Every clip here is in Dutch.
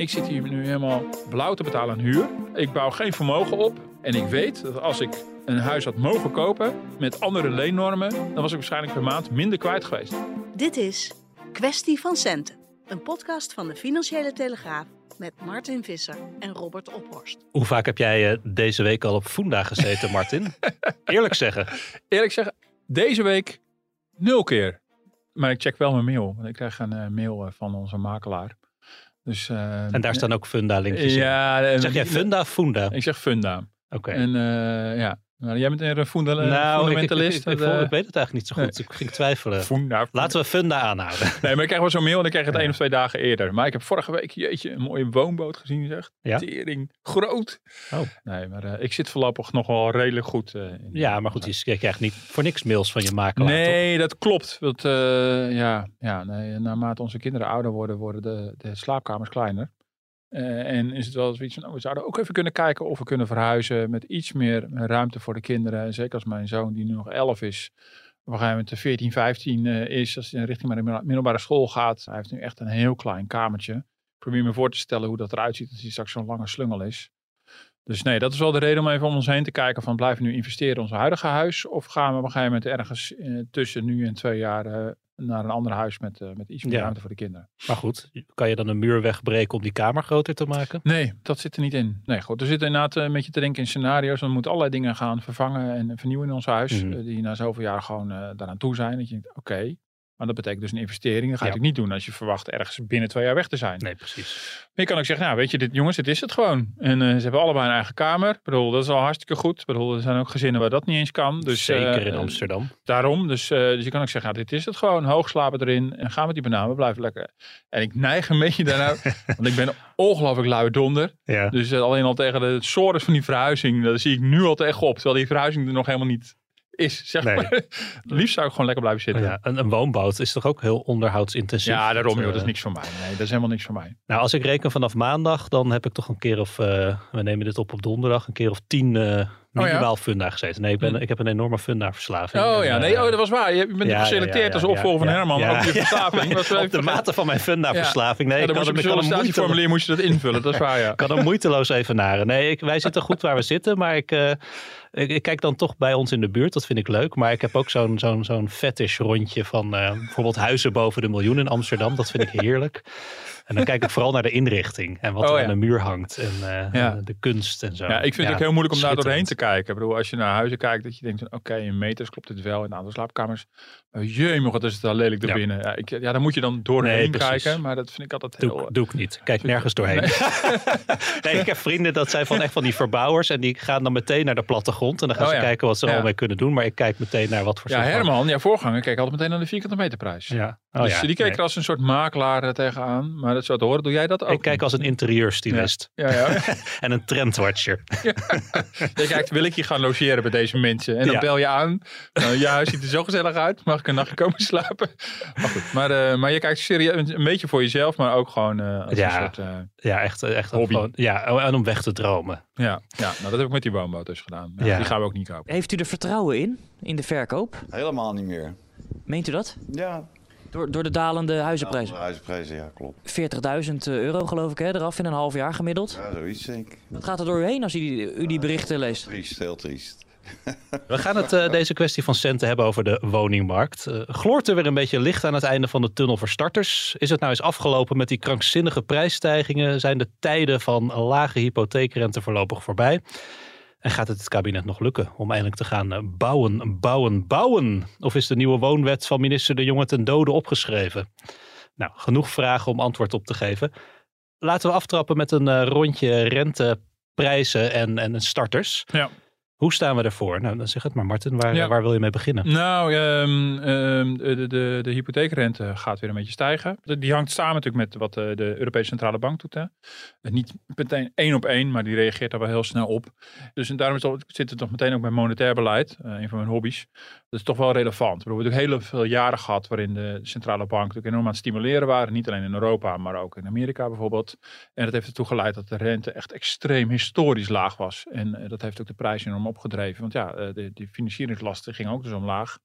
Ik zit hier nu helemaal blauw te betalen aan huur. Ik bouw geen vermogen op. En ik weet dat als ik een huis had mogen kopen met andere leennormen, dan was ik waarschijnlijk per maand minder kwijt geweest. Dit is Kwestie van Centen, een podcast van de Financiële Telegraaf met Martin Visser en Robert Ophorst. Hoe vaak heb jij eh, deze week al op Funda gezeten, Martin? Eerlijk zeggen. Eerlijk zeggen, deze week nul keer. Maar ik check wel mijn mail. Want ik krijg een eh, mail eh, van onze makelaar. Dus, eh, En daar staan ook Funda-linkjes in. Ja, en- Zeg jij Funda of Funda? Ik zeg Funda. Oké. En eh, ja, nou, jij bent een funda Nou, ik, ik, ik, fundamentalist. ik, ik, dat, eh, ik weet het eigenlijk niet zo goed. Ik ging twijfelen. Funda. Laten we Funda aanhouden. Nee, maar ik krijg wel zo'n mail en ik krijg het één of twee dagen eerder. Maar ik heb vorige week, jeetje, een mooie woonboot gezien, zeg. Ja? Tering, groot. Oh. Nee, maar eh, ik zit voorlopig nog wel redelijk goed. eh, in Ja, maar goed, je krijgt niet voor niks mails van je makelaar, toch? Nee, dat klopt. Dat, eh, ja, ja, nee, naarmate onze kinderen ouder worden, worden de, de slaapkamers kleiner. Eh, en is het wel zoiets van, oh, we zouden ook even kunnen kijken of we kunnen verhuizen met iets meer ruimte voor de kinderen. En zeker als mijn zoon, die nu nog 11 is, op een gegeven moment 14, 15 eh, is, als hij richting de middelbare school gaat. Hij heeft nu echt een heel klein kamertje. Ik probeer me voor te stellen hoe dat eruit ziet als hij straks zo'n lange slungel is. Dus nee, dat is wel de reden om even om ons heen te kijken van blijven we nu investeren in ons huidige huis of gaan we op een gegeven moment ergens eh, tussen nu en twee jaar eh, naar een ander huis met, eh, met iets meer Ja. ruimte voor de kinderen. Maar goed, kan je dan een muur wegbreken om die kamer groter te maken? Nee, dat zit er niet in. Nee, goed. We zitten inderdaad eh, een beetje te denken in scenario's. We moeten allerlei dingen gaan vervangen en vernieuwen in ons huis. Mhm. eh, die na zoveel jaar gewoon daaraan toe zijn. Dat je denkt, oké. Maar dat betekent dus een investering. Dat ga je Ja. natuurlijk niet doen als je verwacht ergens binnen twee jaar weg te zijn. Nee, precies. Maar je kan ook zeggen, nou weet je, dit, jongens, dit is het gewoon. En eh, ze hebben allebei een eigen kamer. Ik bedoel, dat is al hartstikke goed. Ik bedoel, er zijn ook gezinnen waar dat niet eens kan. Dus, Zeker eh, in Amsterdam. Daarom, dus, eh, dus je kan ook zeggen, nou, dit is het gewoon. Hoog slapen erin en gaan met die bananen, blijven lekker. En ik neig een beetje daarna, want ik ben ongelooflijk lui donder. Ja. Dus eh, alleen al tegen de sores van die verhuizing, dat zie ik nu al tegenop. Terwijl die verhuizing er nog helemaal niet is, zeg Nee. maar. Liefst zou ik gewoon lekker blijven zitten. Oh ja, een, een woonboot is toch ook heel onderhoudsintensief? Ja, daarom joh, Eh, dat is niks voor mij. Nee, dat is helemaal niks voor mij. Nou, als ik reken vanaf maandag, dan heb ik toch een keer of, eh, we nemen dit op op donderdag, een keer of tien eh minimaal funda gezeten. Nee, ik, ben, Hm. ik heb een enorme funda verslaving. Oh ja, nee, eh, oh, dat was waar. Je bent geselecteerd als opvolger van Herman. Ook je verslaving. Op even de mate van mijn funda verslaving. Nee, ik kan hem sollicitatieformulier moest je dat invullen. Dat is waar, ja. Ik kan er moeiteloos even naren. Nee, wij zitten goed waar we zitten, maar ik, eh, ik, ik kijk dan toch bij ons in de buurt. Dat vind ik leuk. Maar ik heb ook zo'n zo'n zo'n fetish rondje van eh, bijvoorbeeld huizen boven de miljoen in Amsterdam. Dat vind ik heerlijk. En dan kijk ik vooral naar de inrichting en wat Oh, er ja. aan de muur hangt en eh, Ja. de kunst en zo. Ja, ik vind het ook heel moeilijk om daar doorheen te kijken. Ik bedoel, als je naar huizen kijkt, dat je denkt, van, oké, in meters klopt dit wel. In een aantal slaapkamers, maar jee, wat is het daar lelijk erbinnen. Ja, ik, ja, dan moet je dan doorheen Nee, kijken. Maar dat vind ik altijd heel... Doe, doe ik niet. Kijk nergens doorheen. Nee. ik heb vrienden, dat zijn van echt van die verbouwers. En die gaan dan meteen naar de plattegrond. En dan gaan Oh ze ja. kijken wat ze er Ja. al mee kunnen doen. Maar ik kijk meteen naar wat voor Ja, Herman, jouw voorganger, keek altijd meteen naar de vierkante meterprijs. Ja. Oh, dus ja. die keek Nee. er als een soort makelaar eh, tegenaan. Maar dat te horen, doe jij dat ook? Ik kijk als een interieurstylist. Ja, ja. En een trendwatcher. Je kijkt, wil ik hier gaan logeren bij deze mensen? En dan Ja. bel je aan. Nou, je huis ziet er zo gezellig uit. Mag ik een nachtje komen slapen? Maar goed, maar, eh, maar je kijkt serieus een beetje voor jezelf, maar ook gewoon eh, als Ja. een soort... eh, Ja, echt. echt Hobby. Gewoon, ja, en om weg te dromen. ja, ja, nou dat heb ik met die woonboot dus gedaan. Ja, Ja. Die gaan we ook niet kopen. Heeft u er vertrouwen in, in de verkoop? Helemaal niet meer. Meent u dat? Ja, Door, door de dalende huizenprijzen. huizenprijzen, ja, klopt. 40.000 euro geloof ik, hè, eraf in een half jaar gemiddeld. Ja, zoiets denk ik. Wat gaat er door u heen als u die, u die berichten leest? Triest, heel triest. We gaan het uh, deze kwestie van centen hebben over de woningmarkt. Uh, gloort er weer een beetje licht aan het einde van de tunnel voor starters? Is het nou eens afgelopen met die krankzinnige prijsstijgingen? Zijn de tijden van lage hypotheekrente voorlopig voorbij? En gaat het het kabinet nog lukken om eindelijk te gaan eh, bouwen, bouwen, bouwen? Of is de nieuwe woonwet van minister De Jonge ten dode opgeschreven? Nou, genoeg vragen om antwoord op te geven. Laten we aftrappen met een rondje renteprijzen en, en starters. Ja. Hoe staan we ervoor? Nou, dan zeg het maar, Martin. Waar, Ja. waar wil je mee beginnen? Nou, ehm, ehm, de, de, de hypotheekrente gaat weer een beetje stijgen. Die hangt samen natuurlijk met wat eh, de Europese Centrale Bank doet. Hè. Eh, Niet meteen één op één, maar die reageert daar wel heel snel op. Dus en daarom is het- zit het toch meteen ook bij monetair beleid, eh, een van mijn hobby's. Dat is toch wel relevant. We hebben natuurlijk heel veel jaren gehad waarin de centrale bank natuurlijk enorm aan het stimuleren waren. Niet alleen in Europa, maar ook in Amerika bijvoorbeeld. En dat heeft ertoe geleid dat de rente echt extreem historisch laag was. En dat heeft ook de prijs enorm opgedreven. Want ja, eh, de, de financieringslasten gingen ook dus omlaag.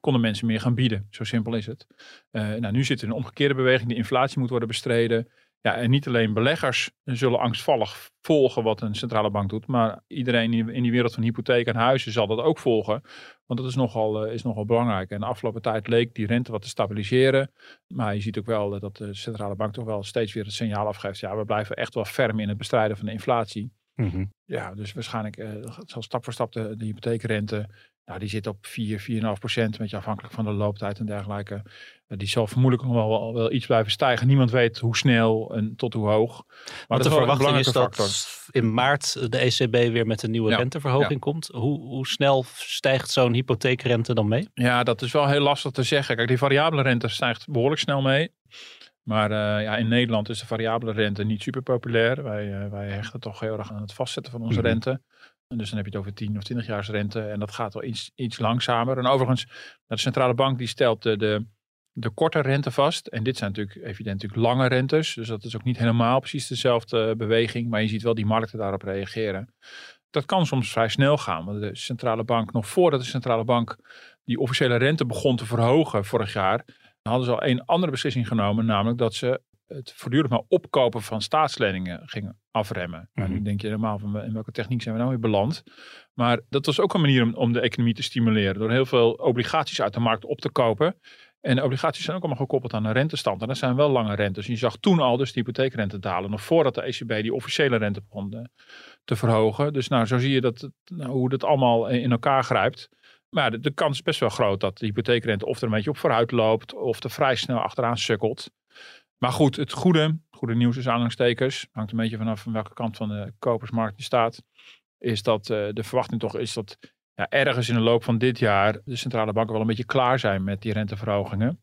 Konden mensen meer gaan bieden. Zo simpel is het. Eh, nou, nu zit er een omgekeerde beweging. De inflatie moet worden bestreden. Ja, en niet alleen beleggers zullen angstvallig volgen wat een centrale bank doet. Maar iedereen in die- wereld van hypotheek en huizen zal dat ook volgen. Want dat is nogal, eh, is nogal belangrijk. En de afgelopen tijd leek die rente wat te stabiliseren. Maar je ziet ook wel dat de centrale bank toch wel steeds weer het signaal afgeeft. Ja, we blijven echt wel ferm in het bestrijden van de inflatie. Mhm. Ja, dus waarschijnlijk eh, zal stap voor stap de, de hypotheekrente. Nou, die zit op 4, 4,5 procent. Een beetje afhankelijk van de looptijd en dergelijke. Eh, die zal vermoedelijk nog wel, wel iets blijven stijgen. Niemand weet hoe snel en tot hoe hoog. Maar Want de verwachting is dat factor. in maart de ECB weer met een nieuwe Ja, renteverhoging komt. Hoe, hoe snel stijgt zo'n hypotheekrente dan mee? Ja, dat is wel heel lastig te zeggen. Kijk, die variabele rente stijgt behoorlijk snel mee. Maar eh, ja, in Nederland is de variabele rente niet super populair. Wij, eh, wij hechten toch heel erg aan het vastzetten van onze Mhm. rente. En dus dan heb je het over 10 of 20 jaar rente. En dat gaat wel iets, iets langzamer. En overigens, de centrale bank die stelt de, de, de korte rente vast. En dit zijn natuurlijk evident natuurlijk lange rentes. Dus dat is ook niet helemaal precies dezelfde beweging. Maar je ziet wel die markten daarop reageren. Dat kan soms vrij snel gaan. Want de centrale bank, nog voordat de centrale bank die officiële rente begon te verhogen vorig jaar, hadden ze al een andere beslissing genomen, namelijk dat ze het voortdurend maar opkopen van staatsleningen gingen afremmen. Nou, nu Mhm. denk je helemaal van in welke techniek zijn we nou weer beland. Maar dat was ook een manier om, om de economie te stimuleren. Door heel veel obligaties uit de markt op te kopen. En de obligaties zijn ook allemaal gekoppeld aan een rentestand. En dat zijn wel lange rentes. Je zag toen al dus de hypotheekrente dalen. Nog voordat de ECB die officiële rente begon eh, te verhogen. Dus nou, zo zie je dat, nou, hoe dat allemaal in elkaar grijpt. Maar de, de kans is best wel groot dat de hypotheekrente of er een beetje op vooruit loopt. Of er vrij snel achteraan sukkelt. Maar goed, het goede, goede nieuws is aanhalingstekens. Hangt een beetje vanaf van welke kant van de kopersmarkt je staat. Is dat eh, de verwachting toch is dat ja, ergens in de loop van dit jaar de centrale banken wel een beetje klaar zijn met die renteverhogingen.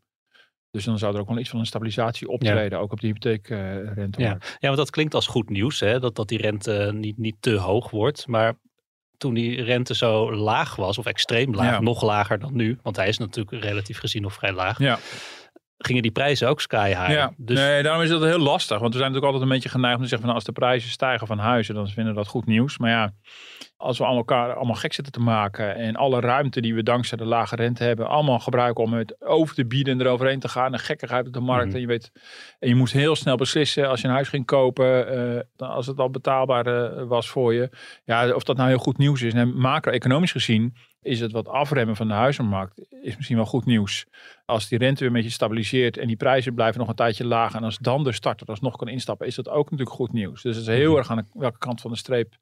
Dus dan zou er ook wel iets van een stabilisatie optreden, ook op de hypotheekrente. Ja. ja, want dat klinkt als goed nieuws, hè? Dat, dat die rente niet, niet te hoog wordt. Maar toen die rente zo laag was, of extreem laag, Ja. nog lager dan nu, want hij is natuurlijk relatief gezien nog vrij laag, Ja. Gingen die prijzen ook sky high. Ja, Dus nee, daarom is dat heel lastig. Want we zijn natuurlijk altijd een beetje geneigd om te zeggen van als de prijzen stijgen van huizen, dan vinden we dat goed nieuws. Maar ja, als we aan elkaar allemaal gek zitten te maken en alle ruimte die we dankzij de lage rente hebben, allemaal gebruiken om het over te bieden en eroverheen te gaan. En gekkigheid op de markt. Mhm. En je weet, en je moest heel snel beslissen als je een huis ging kopen, eh, als het al betaalbaar eh, was voor je. Ja, of dat nou heel goed nieuws is. En macro-economisch gezien is het wat afremmen van de huizenmarkt is misschien wel goed nieuws. Als die rente weer een beetje stabiliseert en die prijzen blijven nog een tijdje laag. En als dan de starter alsnog kan instappen, is dat ook natuurlijk goed nieuws. Dus het is heel erg aan de- welke kant van de streep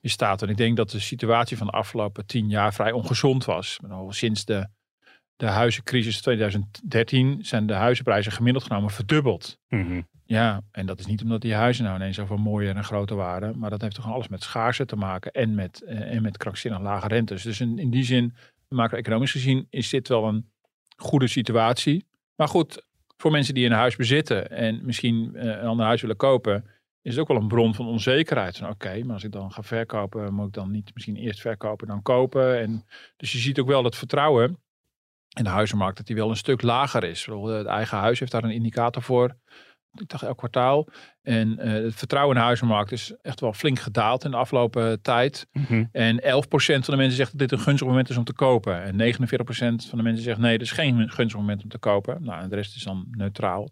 je staat. En ik denk dat de situatie van de afgelopen tien jaar vrij ongezond was. Sinds de, de huizencrisis 2013 zijn de huizenprijzen gemiddeld genomen verdubbeld. Mhm. Ja, en dat is niet omdat die huizen nou ineens zoveel mooier en groter waren. Maar dat heeft toch alles met schaarste te maken en met, eh, en met krankzinnig lage rentes. Dus in, in die zin, macro-economisch gezien, is dit wel een goede situatie. Maar goed, voor mensen die een huis bezitten en misschien eh, een ander huis willen kopen, is het ook wel een bron van onzekerheid. Oké, maar als ik dan ga verkopen, moet ik dan niet misschien eerst verkopen dan kopen. En, dus je ziet ook wel dat vertrouwen in de huizenmarkt, dat die wel een stuk lager is. Het eigen huis heeft daar een indicator voor. Ik dacht elk kwartaal. En eh, het vertrouwen in de huizenmarkt is echt wel flink gedaald in de afgelopen tijd. Mhm. En 11% van de mensen zegt dat dit een gunstig moment is om te kopen. En 49% van de mensen zegt nee, dit is geen gunstig moment om te kopen. Nou, en de rest is dan neutraal.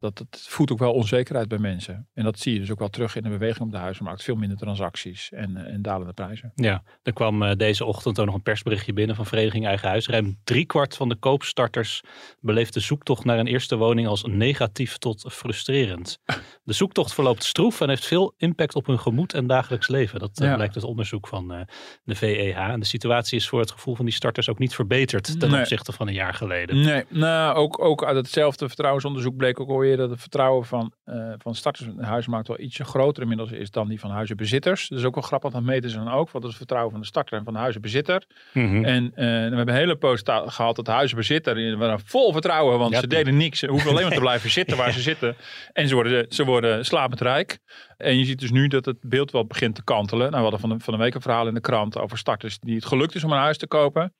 Dat, dat voedt ook wel onzekerheid bij mensen. En dat zie je dus ook wel terug in de beweging op de huizenmarkt. Veel minder transacties en, eh, en dalende prijzen. Ja, er kwam eh, deze ochtend ook nog een persberichtje binnen van Vereniging Eigen Huis. Ruim driekwart van de koopstarters beleeft de zoektocht naar een eerste woning als negatief tot frustrerend. De zoektocht verloopt stroef en heeft veel impact op hun gemoed en dagelijks leven. Dat eh, Ja. blijkt uit onderzoek van de VEH. En de situatie is voor het gevoel van die starters ook niet verbeterd ten Nee. opzichte van een jaar geleden. Nee, nou ook, ook uit hetzelfde vertrouwensonderzoek bleek ook alweer dat het vertrouwen van, eh, van starters in de huizenmarkt wel ietsje groter inmiddels is dan die van huizenbezitters. Dat is ook wel grappig, dat meten ze dan ook. Wat is het vertrouwen van de starter en van de huizenbezitter? Mhm. En eh, we hebben een hele post gehad dat de huizenbezitter waren vol vertrouwen, want Ja, ze deden niks. Ze hoeven alleen maar te blijven zitten waar ze zitten. En ze worden, ze worden slapend rijk. En je ziet dus nu dat het beeld wel begint te kantelen. Nou, we hadden van de, van de week een verhaal in de krant over starters die het gelukt is om een huis te kopen.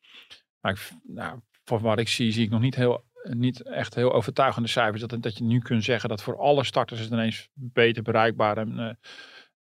Maar ik, nou, van wat ik zie, zie ik nog niet, heel, niet echt heel overtuigende cijfers. Dat, dat je nu kunt zeggen dat voor alle starters het ineens beter bereikbaar en eh,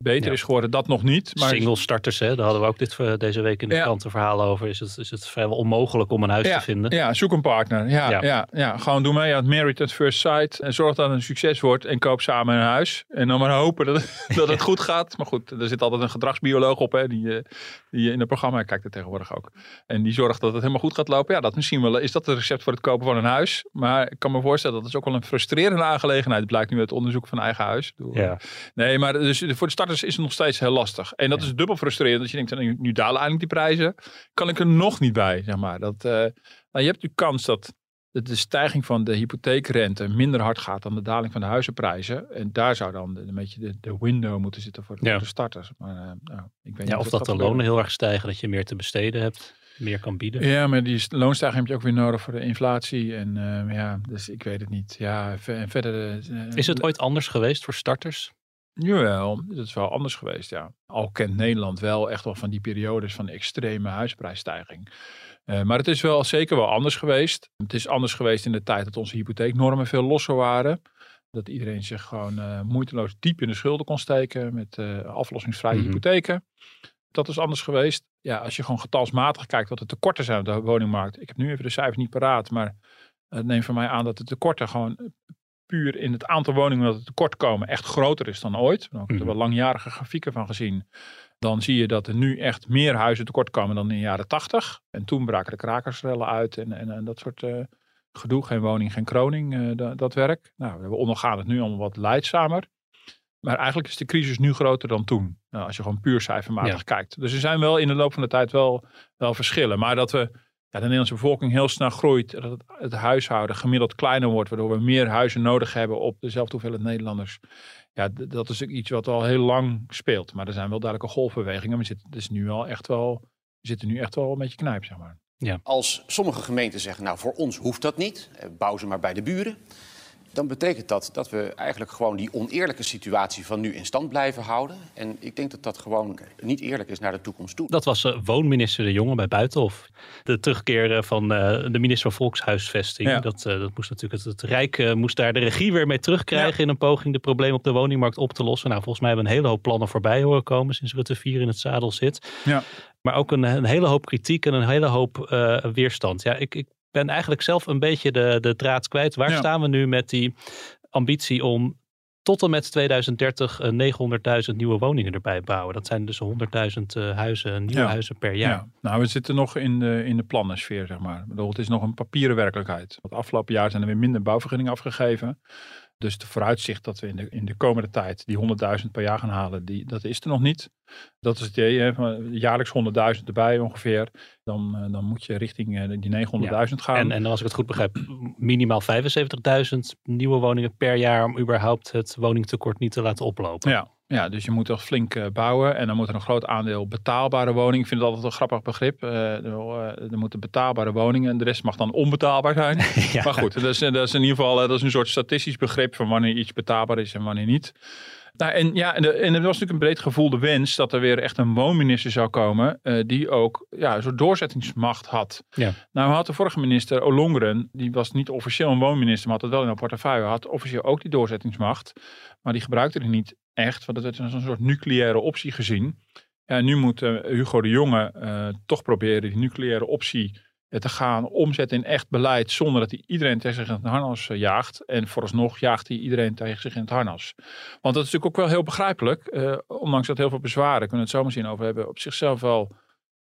beter Ja. is geworden. Dat nog niet. Maar Single starters, hè, daar hadden we ook dit, eh, deze week in de Ja. krant een verhaal over. Is het, is het vrijwel onmogelijk om een huis te vinden? Ja, zoek een partner. Ja, Ja. ja. Gewoon doe mee aan het Married at First Sight. En zorg dat het een succes wordt. En koop samen een huis. En dan maar hopen dat, dat het goed gaat. Maar goed, er zit altijd een gedragsbioloog op. Hè, die, eh, die in het programma kijkt er tegenwoordig ook. En die zorgt dat het helemaal goed gaat lopen. Ja, dat misschien wel. Is dat het recept voor het kopen van een huis? Maar ik kan me voorstellen dat het ook wel een frustrerende aangelegenheid. blijkt nu uit het onderzoek van eigen huis. Ja. Nee, maar dus voor de starters is het nog steeds heel lastig. En dat is dubbel frustrerend. Dat je denkt, nu, nu dalen eigenlijk die prijzen. Kan ik er nog niet bij, zeg maar. Dat, eh, nou, je hebt nu kans dat de, de stijging van de hypotheekrente minder hard gaat dan de daling van de huizenprijzen. En daar zou dan de, een beetje de, de window moeten zitten voor, Ja. de starters. Maar eh, nou, ik weet Ja, niet of dat de lonen heel erg stijgen, dat je meer te besteden hebt, meer kan bieden. Ja, maar die loonstijging heb je ook weer nodig voor de inflatie. En eh, ja, dus ik weet het niet. Ja, en verder... Is het ooit anders geweest voor starters? Jawel, dat is wel anders geweest, ja. Al kent Nederland wel echt wel van die periodes van extreme huisprijsstijging. Eh, maar het is wel zeker wel anders geweest. Het is anders geweest in de tijd dat onze hypotheeknormen veel losser waren. Dat iedereen zich gewoon eh, moeiteloos diep in de schulden kon steken met eh, aflossingsvrije Mhm. hypotheken. Dat is anders geweest. Ja, als je gewoon getalsmatig kijkt wat de tekorten zijn op de woningmarkt. Ik heb nu even de cijfers niet paraat, maar het neemt van mij aan dat de tekorten gewoon puur in het aantal woningen dat er tekort komen echt groter is dan ooit. Daar hebben we Mhm. langjarige grafieken van gezien. Dan zie je dat er nu echt meer huizen tekort komen dan in de jaren tachtig. En toen braken de krakersrellen uit en, en, en dat soort eh, gedoe. Geen woning, geen kroning, eh, dat, dat werk. Nou, we ondergaan het nu allemaal wat leidzamer. Maar eigenlijk is de crisis nu groter dan toen. Nou, als je gewoon puur cijfermatig Ja. kijkt. Dus er zijn wel in de loop van de tijd wel, wel verschillen. Maar dat we ja, de Nederlandse bevolking heel snel groeit. Dat het, het huishouden gemiddeld kleiner wordt. Waardoor we meer huizen nodig hebben op dezelfde hoeveelheid Nederlanders. Ja, dat is ook iets wat al heel lang speelt. Maar er zijn wel duidelijke golfbewegingen. We zitten, dus nu wel echt wel, we zitten nu echt wel een beetje knijp, zeg maar. Als sommige gemeenten zeggen, nou voor ons hoeft dat niet, eh, bouw ze maar bij de buren. Dan betekent dat dat we eigenlijk gewoon die oneerlijke situatie van nu in stand blijven houden. En ik denk dat dat gewoon niet eerlijk is naar de toekomst toe. Dat was eh, woonminister De Jonge bij Buitenhof. De terugkeer van eh, de minister van Volkshuisvesting. Ja. Dat, eh, dat moest natuurlijk, het, het Rijk eh, moest daar de regie weer mee terugkrijgen in een poging de problemen op de woningmarkt op te lossen. Nou, volgens mij hebben we een hele hoop plannen voorbij horen komen sinds Rutte 4 in het zadel zit. Ja. Maar ook een, een hele hoop kritiek en een hele hoop eh, weerstand. Ja, ik, ik ben eigenlijk zelf een beetje de, de draad kwijt. Waar Ja. staan we nu met die ambitie om tot en met 2030 eh, 900.000 nieuwe woningen erbij bouwen? Dat zijn dus 100.000 eh, huizen, nieuwe Ja. huizen per jaar. Ja. Nou, we zitten nog in de, in de plannensfeer, zeg maar. Ik bedoel, het is nog een papieren werkelijkheid. Het afgelopen jaar zijn er weer minder bouwvergunningen afgegeven. Dus de vooruitzicht dat we in de, in de komende tijd die 100.000 per jaar gaan halen, die, dat is er nog niet. Dat is het idee, hè, jaarlijks 100.000 erbij ongeveer. Dan, eh, dan moet je richting eh, die 900.000 gaan. En, en als ik het goed begrijp, minimaal 75.000 nieuwe woningen per jaar om überhaupt het woningtekort niet te laten oplopen. Ja, ja, dus je moet toch flink eh, bouwen. En dan moet er een groot aandeel betaalbare woningen. Ik vind het altijd een grappig begrip. Eh, er, eh, er moeten betaalbare woningen en de rest mag dan onbetaalbaar zijn. Ja. Maar goed, dat is, dat is in ieder geval dat is een soort statistisch begrip van wanneer iets betaalbaar is en wanneer niet. Nou, en ja, en, de- en er was natuurlijk een breed gevoelde wens dat er weer echt een woonminister zou komen. die ook ja, een soort doorzettingsmacht had. Ja. Nou had de vorige minister Olongren, die was niet officieel een woonminister, maar had het wel in haar portefeuille, had officieel ook die doorzettingsmacht. Maar die gebruikte die niet echt, want dat werd als een soort nucleaire optie gezien. Ja, nu moet eh, Hugo de Jonge eh, toch proberen die nucleaire optie te gaan omzetten in echt beleid zonder dat hij iedereen tegen zich in het harnas eh, jaagt. En vooralsnog jaagt hij iedereen tegen zich in het harnas. Want dat is natuurlijk ook wel heel begrijpelijk. eh, ondanks dat heel veel bezwaren, kunnen we het zo zien over hebben, op zichzelf wel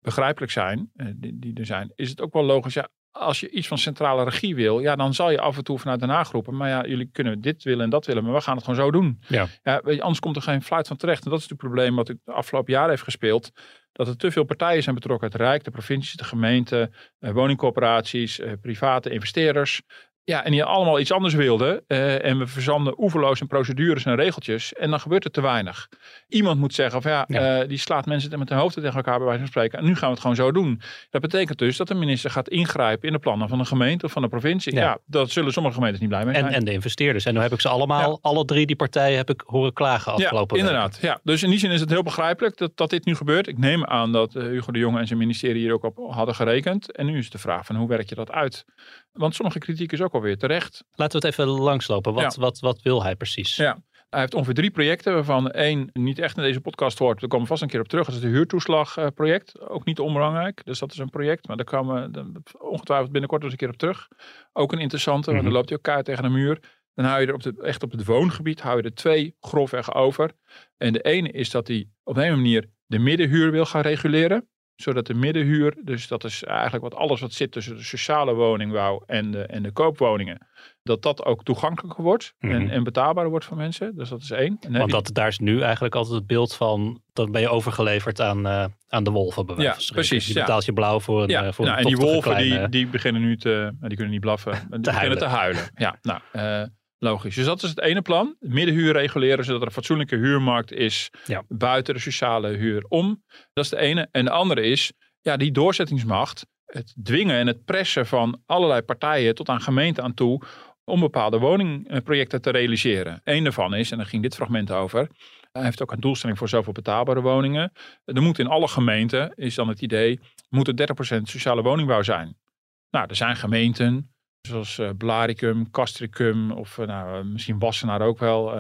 begrijpelijk zijn, eh, die, die er zijn, is het ook wel logisch. Ja, als je iets van centrale regie wil, ja, dan zal je af en toe vanuit Den Haag roepen. Maar ja, jullie kunnen dit willen en dat willen, maar we gaan het gewoon zo doen. Ja. Ja, weet je, anders komt er geen fluit van terecht. En dat is het probleem wat ik de afgelopen jaren heeft gespeeld. Dat er te veel partijen zijn betrokken. Het Rijk, de provincies, de gemeenten, eh, woningcorporaties, eh, private investeerders. Ja, en die allemaal iets anders wilden. eh, en we verzanden oeverloos in procedures en regeltjes. En dan gebeurt er te weinig. Iemand moet zeggen van ja, Ja. eh, die slaat mensen met hun hoofden tegen elkaar bij wijze van spreken. En nu gaan we het gewoon zo doen. Dat betekent dus dat de minister gaat ingrijpen in de plannen van een gemeente of van een provincie. Ja. Ja, dat zullen sommige gemeentes niet blij mee zijn. En, en de investeerders. En nu heb ik ze allemaal, Ja. alle drie die partijen heb ik horen klagen afgelopen ja, week. inderdaad. Ja. Dus in die zin is het heel begrijpelijk dat, dat dit nu gebeurt. Ik neem aan dat eh, Hugo de Jonge en zijn ministerie hier ook op hadden gerekend. En nu is de vraag van hoe werk je dat uit? Want sommige kritiek is ook alweer terecht. Laten we het even langslopen. Wat, Ja. wat, wat wil hij precies? Ja. Hij heeft ongeveer drie projecten, waarvan één niet echt in deze podcast hoort. Daar komen we vast een keer op terug. Dat is het huurtoeslagproject. Ook niet onbelangrijk. Dus dat is een project. Maar daar komen we ongetwijfeld binnenkort eens een keer op terug. Ook een interessante, want Mhm. dan loopt hij ook kaart tegen de muur. Dan hou je er op de, echt op het woongebied hou je er twee grofweg over. En de ene is dat hij op een manier de middenhuur wil gaan reguleren. Zodat de middenhuur, dus dat is eigenlijk wat alles wat zit tussen de sociale woningbouw en de, en de koopwoningen. Dat dat ook toegankelijker wordt Mhm. en, en betaalbaarder wordt voor mensen. Dus dat is één. En heb Want dat, daar is nu eigenlijk altijd het beeld van... dan ben je overgeleverd aan, eh, aan de wolven. Bij wijze Ja, precies, Je ja. betaalt je blauw voor een, ja, eh, voor nou, een en die wolven kleine- die, die beginnen nu te, nou, die kunnen niet blaffen, die beginnen huilen. te huilen. Ja, nou, eh, logisch. Dus dat is het ene plan. Middenhuur reguleren, zodat er een fatsoenlijke huurmarkt is Ja. buiten de sociale huur om. Dat is de ene. En de andere is, ja, die doorzettingsmacht, het dwingen en het pressen van allerlei partijen tot aan gemeenten aan toe om bepaalde woningprojecten te realiseren. Eén daarvan is, en daar ging dit fragment over, hij heeft ook een doelstelling voor zoveel betaalbare woningen. Er moet in alle gemeenten, is dan het idee, moet er 30% sociale woningbouw zijn. Nou, er zijn gemeenten, zoals eh Blaricum, Castricum of eh, nou, eh, misschien Wassenaar ook wel.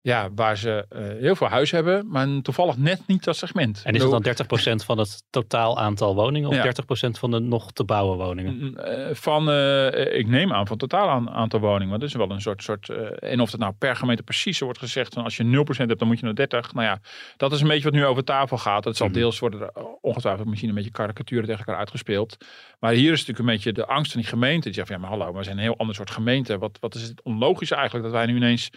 Ja, waar ze eh, heel veel huis hebben, maar toevallig net niet dat segment. En is het dan 30% van het totaal aantal woningen... of Ja. 30% van de nog te bouwen woningen? Mm, eh, Van, eh, ik neem aan, van het totaal aan, aantal woningen. Want dat is wel een soort, soort en of het nou per gemeente precies wordt gezegd, van als je 0% hebt, dan moet je naar 30. Nou ja, dat is een beetje wat nu over tafel gaat. Het zal Mhm. deels worden ongetwijfeld misschien een beetje karikaturen tegen elkaar uitgespeeld. Maar hier is natuurlijk een beetje de angst van die gemeente. Die zegt, van, ja maar hallo, we zijn een heel ander soort gemeente. Wat, wat is het onlogisch eigenlijk dat wij nu ineens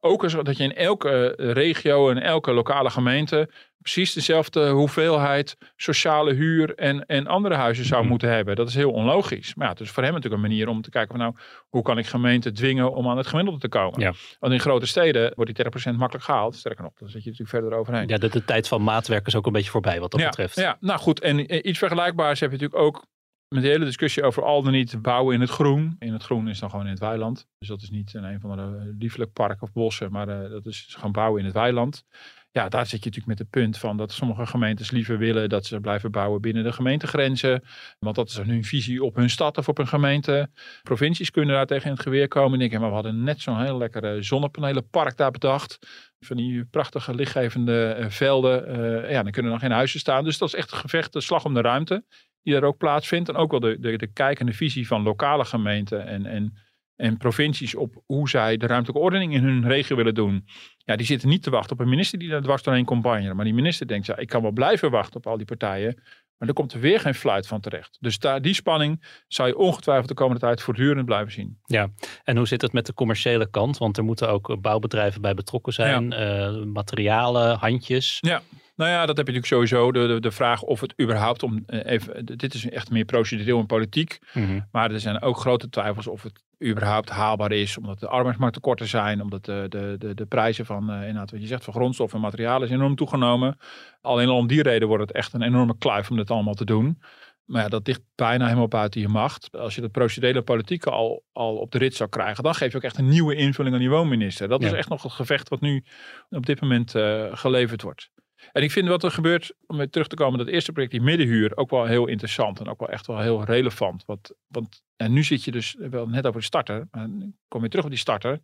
ook eens, dat je in elke eh, regio en elke lokale gemeente precies dezelfde hoeveelheid sociale huur en, en andere huizen zou Mhm. moeten hebben. Dat is heel onlogisch. Maar ja, het is voor hem natuurlijk een manier om te kijken van nou, hoe kan ik gemeenten dwingen om aan het gemiddelde te komen? Ja. Want in grote steden wordt die 30% makkelijk gehaald. Sterker nog, dan zit je natuurlijk verder overheen. Ja, de, de tijd van maatwerk is ook een beetje voorbij wat dat ja, betreft. Ja, nou goed. En eh, iets vergelijkbaars heb je natuurlijk ook met de hele discussie over al dan niet bouwen in het groen. In het groen is dan gewoon in het weiland. Dus dat is niet in een van de liefelijk park of bossen, maar eh, dat is gewoon bouwen in het weiland. Ja, daar zit je natuurlijk met het punt van dat sommige gemeentes liever willen dat ze blijven bouwen binnen de gemeentegrenzen. Want dat is hun visie op hun stad of op hun gemeente. Provincies kunnen daar tegen in het geweer komen en maar we hadden net zo'n heel lekkere zonnepanelenpark daar bedacht. Van die prachtige lichtgevende eh, velden. Eh, ja, dan kunnen er nog geen huizen staan. Dus dat is echt een gevecht, de slag om de ruimte die daar ook plaatsvindt. En ook wel de, de, de kijkende visie van lokale gemeenten en, en, en provincies op hoe zij de ruimtelijke ordening in hun regio willen doen. Ja, die zitten niet te wachten op een minister die daar dwars doorheen komt banjeren. Maar die minister denkt, ja, ik kan wel blijven wachten op al die partijen. Maar er komt er weer geen fluit van terecht. Dus daar, die spanning zou je ongetwijfeld de komende tijd voortdurend blijven zien. Ja, en hoe zit het met de commerciële kant? Want er moeten ook bouwbedrijven bij betrokken zijn. eh, materialen, handjes. Ja, nou ja, dat heb je natuurlijk sowieso. De, de, de vraag of het überhaupt om eh, even. Dit is echt meer procedureel en politiek. Mhm. Maar er zijn ook grote twijfels of het überhaupt haalbaar is. Omdat de arbeidsmarkttekorten zijn. Omdat de, de, de, de prijzen van, eh, inderdaad, wat je zegt, van grondstoffen en materialen is enorm toegenomen. Alleen al om die reden wordt het echt een enorme kluif om dit allemaal te doen. Maar ja, dat ligt bijna helemaal buiten je macht. Als je de procedurele politiek al, al op de rit zou krijgen, dan geef je ook echt een nieuwe invulling aan die woonminister. Dat is echt nog het gevecht wat nu op dit moment eh, geleverd wordt. En ik vind wat er gebeurt, om weer terug te komen, dat eerste project, die middenhuur, ook wel heel interessant en ook wel echt wel heel relevant. Want, want en nu zit je dus wel net over de starter, nu kom je terug op die starter.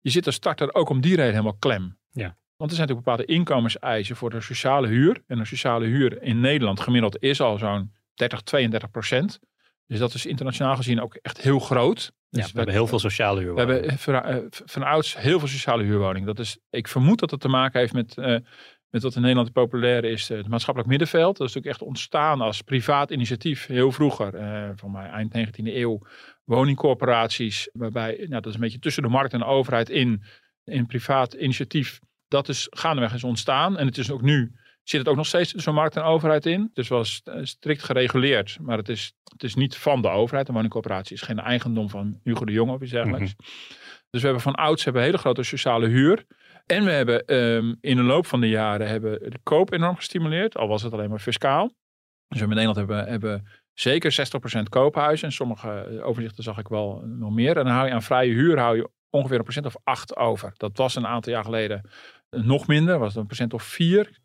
Je zit als starter ook om die reden helemaal klem. Ja. Want er zijn natuurlijk bepaalde inkomenseisen voor de sociale huur. En de sociale huur in Nederland gemiddeld is al zo'n 30, 32 procent. Dus dat is internationaal gezien ook echt heel groot. Ja, Dus we hebben heel veel sociale we huurwoningen. hebben van, eh, van ouds heel veel sociale huurwoningen. Dat is, ik vermoed dat het te maken heeft met, eh, met wat in Nederland populair is, eh, het maatschappelijk middenveld. Dat is natuurlijk echt ontstaan als privaat initiatief heel vroeger. eh van mij eind 19e eeuw. Woningcorporaties, waarbij, nou, dat is een beetje tussen de markt en de overheid in, in privaat initiatief. Dat is gaandeweg is ontstaan. En het is ook nu, zit het ook nog steeds tussen de markt en overheid in. Is wel st- strikt gereguleerd, maar het is, het is niet van de overheid. Een woningcorporatie is geen eigendom van Hugo de Jonge of iets dergelijks. Dus we hebben van ouds hebben hele grote sociale huur. En we hebben ehm, in de loop van de jaren hebben de koop enorm gestimuleerd. Al was het alleen maar fiscaal. Dus we in Nederland hebben, hebben zeker 60% koophuizen. En sommige eh, overzichten zag ik wel nog meer. En dan hou je aan vrije huur hou je ongeveer een procent of acht over. Dat was een aantal jaar geleden eh, nog minder. Was het een procent of vier.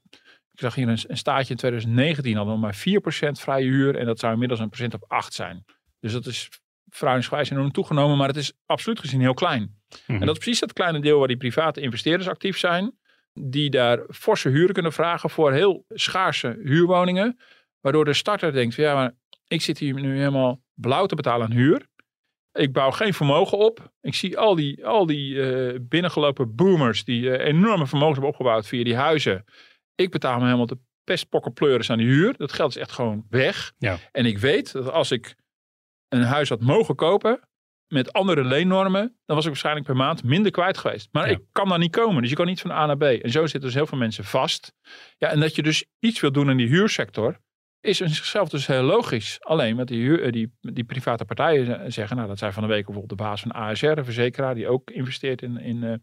Ik zag hier een, staatje in 2019 hadden we maar 4% vrije huur. En dat zou inmiddels een procent of 8 zijn. Dus dat is verhoudingsgewijs enorm toegenomen. Maar het is absoluut gezien heel klein. En dat is precies dat kleine deel waar die private investeerders actief zijn. Die daar forse huren kunnen vragen voor heel schaarse huurwoningen. Waardoor de starter denkt, ja maar ik zit hier nu helemaal blauw te betalen aan huur. Ik bouw geen vermogen op. Ik zie al die, al die eh, binnengelopen boomers die eh, enorme vermogens hebben opgebouwd via die huizen. Ik betaal me helemaal de pestpokkenpleuris aan die huur. Dat geld is echt gewoon weg. Ja. En ik weet dat als ik een huis had mogen kopen met andere leennormen, dan was ik waarschijnlijk per maand minder kwijt geweest. Maar Ja. ik kan daar niet komen. Dus je kan niet van A naar B. En zo zitten dus heel veel mensen vast. Ja, en dat je dus iets wil doen in die huursector, is in zichzelf dus heel logisch. Alleen met die, huur, eh, die, die private partijen zeggen, nou dat zijn van de week bijvoorbeeld de baas van ASR, een verzekeraar, die ook investeert in, in, eh,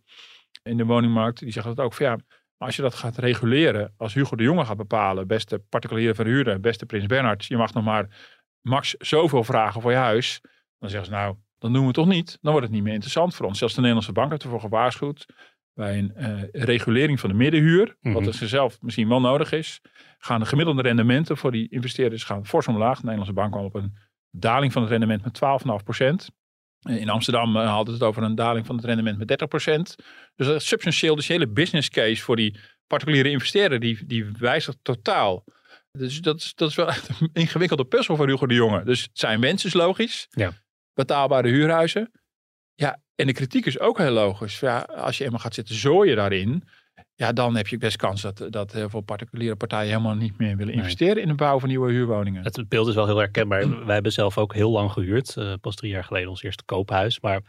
in de woningmarkt. Die zegt dat ook van ja, maar als je dat gaat reguleren, als Hugo de Jonge gaat bepalen, beste particuliere verhuurder, beste Prins Bernhard, je mag nog maar max zoveel vragen voor je huis. Dan zeggen ze nou, dan doen we het toch niet. Dan wordt het niet meer interessant voor ons. Zelfs de Nederlandse bank heeft ervoor gewaarschuwd bij een eh, regulering van de middenhuur, Mhm. wat er zelf misschien wel nodig is, gaan de gemiddelde rendementen voor die investeerders gaan fors omlaag. De Nederlandse bank kwam op een daling van het rendement met 12,5 procent. In Amsterdam eh, hadden ze het over een daling van het rendement met 30 procent. Dus dat is substantieel. Dus de hele business case voor die particuliere investeerder, die, die wijzigt totaal. Dus dat is, dat is wel echt een ingewikkelde puzzel voor Hugo de Jonge. Dus zijn wens is logisch. Ja. Betaalbare huurhuizen. Ja, en de kritiek is ook heel logisch. Ja, als je eenmaal gaat zitten zooien daarin, ja, dan heb je best kans dat, dat heel veel particuliere partijen helemaal niet meer willen Nee. investeren in de bouw van nieuwe huurwoningen. Het beeld is wel heel herkenbaar. Wij hebben zelf ook heel lang gehuurd. eh, pas drie jaar geleden ons eerste koophuis. Maar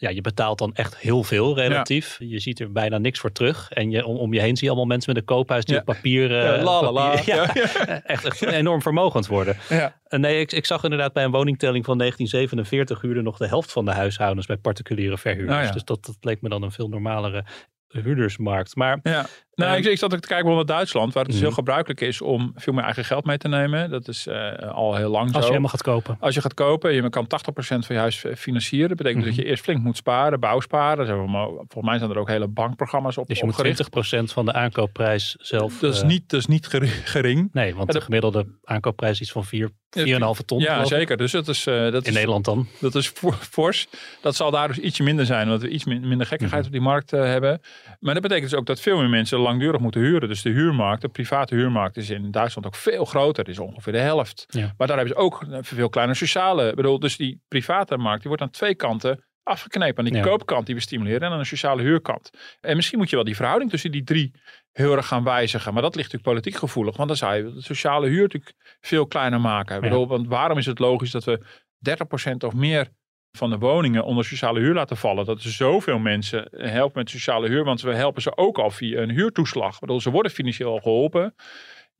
ja, je betaalt dan echt heel veel relatief. Je ziet er bijna niks voor terug. En je, om, om je heen zie je allemaal mensen met een koophuis die Ja. op papier, eh, Ja, la, la, la. papier- ja, Ja. echt, echt enorm vermogend worden. Ja. En nee, ik, ik zag inderdaad bij een woningtelling van 1947 huurde nog de helft van de huishoudens bij particuliere verhuurders. Oh. Dus dat, dat leek me dan een veel normalere huurdersmarkt. Maar Ja. Nou, ik, ik zat ook te kijken bijvoorbeeld naar Duitsland, waar het dus Mhm. heel gebruikelijk is om veel meer eigen geld mee te nemen. Dat is eh, al heel lang als je helemaal gaat kopen. Als je gaat kopen, je kan 80% van je huis eh, financieren. Dat betekent dus Mhm. dat je eerst flink moet sparen, bouwsparen. Zijn we maar- volgens mij zijn er ook hele bankprogramma's op Dus je moet opgericht. 20% van de aankoopprijs zelf... Dat is eh, niet, dat is niet geri- gering. Nee, want de de- gemiddelde aankoopprijs is iets van 4, 4,5 ton. Ja, zeker. Dus dat is, eh, dat In is, Nederland dan. dat is for- fors. Dat zal daar dus ietsje minder zijn, omdat we iets min- minder gekkigheid Mhm. op die markt hebben. Maar dat betekent dus ook dat veel meer mensen langdurig moeten huren. Dus de huurmarkt, de private huurmarkt, is in Duitsland ook veel groter. Is ongeveer de helft. Ja. Maar daar hebben ze ook een veel kleiner sociale. Ik bedoel, dus die private markt, die wordt aan twee kanten afgeknepen. Aan die Ja. koopkant die we stimuleren en aan de sociale huurkant. En misschien moet je wel die verhouding tussen die drie heel erg gaan wijzigen. Maar dat ligt natuurlijk politiek gevoelig. Want dan zou je de sociale huur natuurlijk veel kleiner maken. Ik bedoel, want waarom is het logisch dat we 30% of meer van de woningen onder sociale huur laten vallen? Dat er zoveel mensen helpen met sociale huur. Want we helpen ze ook al via een huurtoeslag. Bedoel, ze worden financieel al geholpen.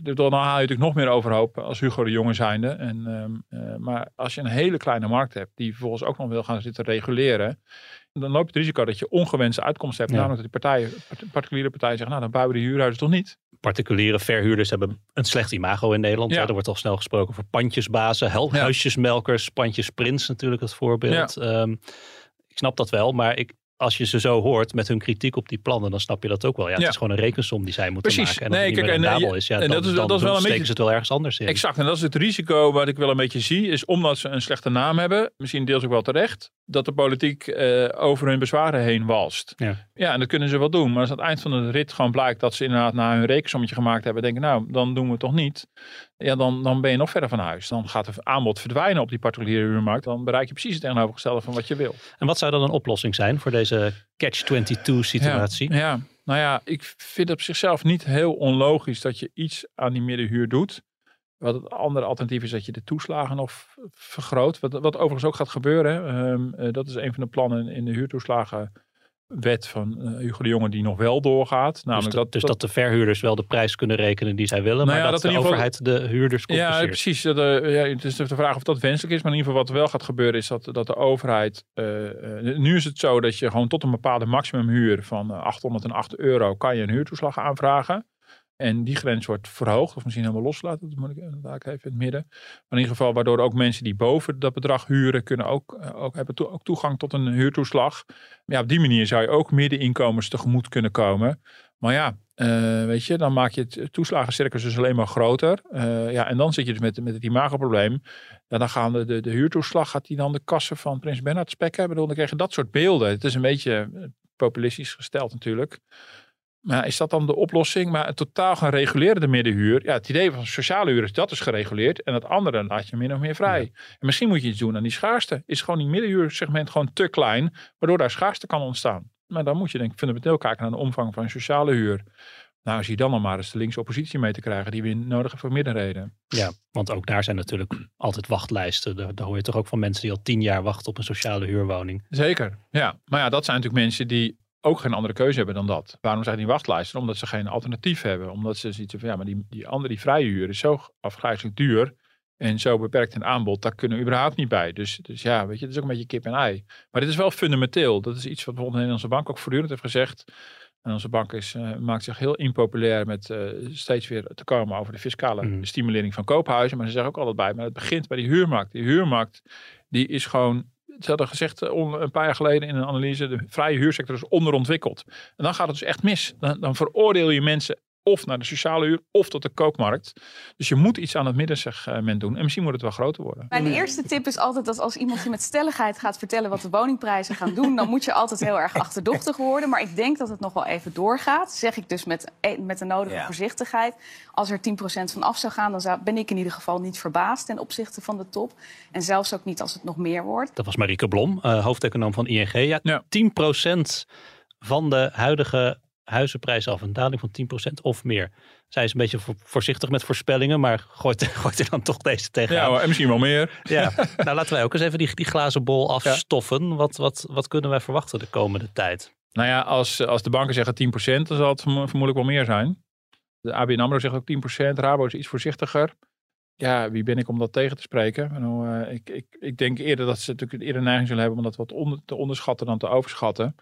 Dus Dan haal je natuurlijk nog meer overhoop als Hugo de Jonge zijnde. En, ehm, eh, maar als je een hele kleine markt hebt die vervolgens ook nog wil gaan zitten reguleren. Dan loop je het risico dat je ongewenste uitkomsten hebt. Ja. Namelijk dat die partijen, part- particuliere partijen zeggen, nou dan bouwen we die huurhuizen toch niet. Particuliere verhuurders hebben een slecht imago in Nederland. Ja. Ja. Er wordt al snel gesproken over pandjesbazen, huisjesmelkers, pandjesprins natuurlijk het voorbeeld. Ehm, ik snap dat wel, maar ik, als je ze zo hoort met hun kritiek op die plannen, dan snap je dat ook wel. Ja, het Ja. is gewoon een rekensom die zij moeten Precies. maken. En als Nee, het niet kijk, meer en, eh, is, ja, en dan, dat is- dan dat is wel een beetje- ze het wel ergens anders in. Exact, en dat is het risico wat ik wel een beetje zie, is omdat ze een slechte naam hebben, misschien deels ook wel terecht, dat de politiek eh, over hun bezwaren heen walst. Ja. ja, en dat kunnen ze wel doen, maar als aan het eind van de rit gewoon blijkt dat ze inderdaad na hun rekensommetje gemaakt hebben, denken nou, dan doen we het toch niet. Ja, dan, dan ben je nog verder van huis. Dan gaat het aanbod verdwijnen op die particuliere huurmarkt. Dan bereik je precies het tegenovergestelde van wat je wil. En wat zou dan een oplossing zijn voor deze catch-22 situatie? Ja, ja, nou ja, ik vind op zichzelf niet heel onlogisch dat je iets aan die middenhuur doet. Wat het andere alternatief is dat je de toeslagen nog vergroot. Wat, wat overigens ook gaat gebeuren. Ehm, eh, dat is een van de plannen in de huurtoeslagenwet van eh, Hugo de Jonge die nog wel doorgaat. Dus, Namelijk dat, dus dat de verhuurders wel de prijs kunnen rekenen die zij willen, Nou maar ja, dat, de geval- overheid de huurders Ja, compenseert. precies. Dat, eh, ja, het is de vraag of dat wenselijk is. Maar in ieder geval wat er wel gaat gebeuren is dat, dat de overheid... eh, nu is het zo dat je gewoon tot een bepaalde maximumhuur van eh, 808 euro... kan je een huurtoeslag aanvragen. En die grens wordt verhoogd of misschien helemaal losgelaten. Dat moet ik inderdaad even in het midden. Maar in ieder geval waardoor ook mensen die boven dat bedrag huren... kunnen ook, eh, ook hebben ook toegang tot een huurtoeslag. Ja, op die manier zou je ook middeninkomens tegemoet kunnen komen. Maar ja, eh, weet je, dan maak je het toeslagencircus dus alleen maar groter. Eh, ja, en dan zit je dus met, met het imagoprobleem. Ja, dan gaan de, de, de huurtoeslag, gaat die dan de kassen van Prins Bernhard spekken? Ik bedoel, dan krijg je dat soort beelden. Het is een beetje eh, populistisch gesteld natuurlijk. Maar is dat dan de oplossing? Maar totaal gaan reguleren, de middenhuur. Ja, het idee van sociale huur is dat is gereguleerd. En het andere laat je min of meer vrij. En misschien moet je iets doen aan die schaarste. Is gewoon die middenhuursegment gewoon te klein, waardoor daar schaarste kan ontstaan. Maar dan moet je denk ik fundamenteel kijken naar de omvang van sociale huur. Nou, zie dan nog maar eens de linkse oppositie mee te krijgen die we nodig hebben voor middenreden. Ja, want ook daar zijn natuurlijk altijd wachtlijsten. Daar, daar hoor je toch ook van mensen die al tien jaar wachten op een sociale huurwoning. Zeker, ja. Maar ja, dat zijn natuurlijk mensen die ook geen andere keuze hebben dan dat. Waarom zijn die wachtlijsten? Omdat ze geen alternatief hebben. Omdat ze zoiets van, ja, maar die, die andere, die vrije huur is zo afgrijzelijk duur. En zo beperkt in aanbod, daar kunnen we überhaupt niet bij. Dus, dus ja, weet je, het is ook een beetje kip en ei. Maar dit is wel fundamenteel. Dat is iets wat bijvoorbeeld de Nederlandse Bank ook voortdurend heeft gezegd. En onze bank is, eh, maakt zich heel impopulair met eh, steeds weer te komen over de fiscale Mhm. stimulering van koophuizen. Maar ze zeggen ook altijd bij, maar het begint bij die huurmarkt. Die huurmarkt, die is gewoon, ze hadden gezegd eh, een paar jaar geleden in een analyse, de vrije huursector is onderontwikkeld. En dan gaat het dus echt mis. Dan, dan veroordeel je mensen of naar de sociale huur of tot de koopmarkt. Dus je moet iets aan het middensegment doen. En misschien moet het wel groter worden. Mijn eerste tip is altijd dat als iemand je met stelligheid gaat vertellen wat de woningprijzen gaan doen, dan moet je altijd heel erg achterdochtig worden. Maar ik denk dat het nog wel even doorgaat. Zeg ik dus met, met de nodige Ja. voorzichtigheid. Als er 10% van af zou gaan, dan zou, ben ik in ieder geval niet verbaasd ten opzichte van de top. En zelfs ook niet als het nog meer wordt. Dat was Marieke Blom, eh, hoofdeconoom van ING. Ja, Ja. 10% van de huidige huizenprijzen af. Een daling van 10% of meer. Zij is een beetje vo- voorzichtig met voorspellingen, maar gooit, gooit er dan toch deze tegenaan. Ja, en misschien wel meer. Ja, nou laten wij ook eens even die, die glazen bol afstoffen. Wat, wat, wat kunnen wij verwachten de komende tijd? Nou ja, als, als de banken zeggen 10%, dan zal het vermo- vermoedelijk wel meer zijn. De ABN AMRO zegt ook 10%, Rabo is iets voorzichtiger. Ja, wie ben ik om dat tegen te spreken? Eh, ik, ik, ik denk eerder dat ze natuurlijk eerder neiging zullen hebben om dat wat onder, te onderschatten dan te overschatten.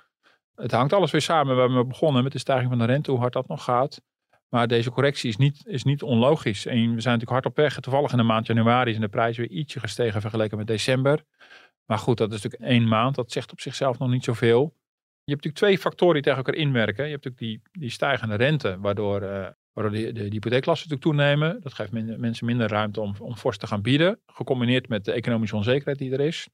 Het hangt alles weer samen. We hebben begonnen met de stijging van de rente, hoe hard dat nog gaat. Maar deze correctie is niet, is niet onlogisch. En we zijn natuurlijk hard op weg. Toevallig in de maand januari zijn de prijzen weer ietsje gestegen vergeleken met december. Maar goed, dat is natuurlijk één maand. Dat zegt op zichzelf nog niet zoveel. Je hebt natuurlijk twee factoren die tegen elkaar inwerken. Je hebt natuurlijk die, die stijgende rente, waardoor, eh, waardoor de, de, de hypotheeklasten natuurlijk toenemen. Dat geeft men- mensen minder ruimte om, om fors te gaan bieden. Gecombineerd met de economische onzekerheid die er is.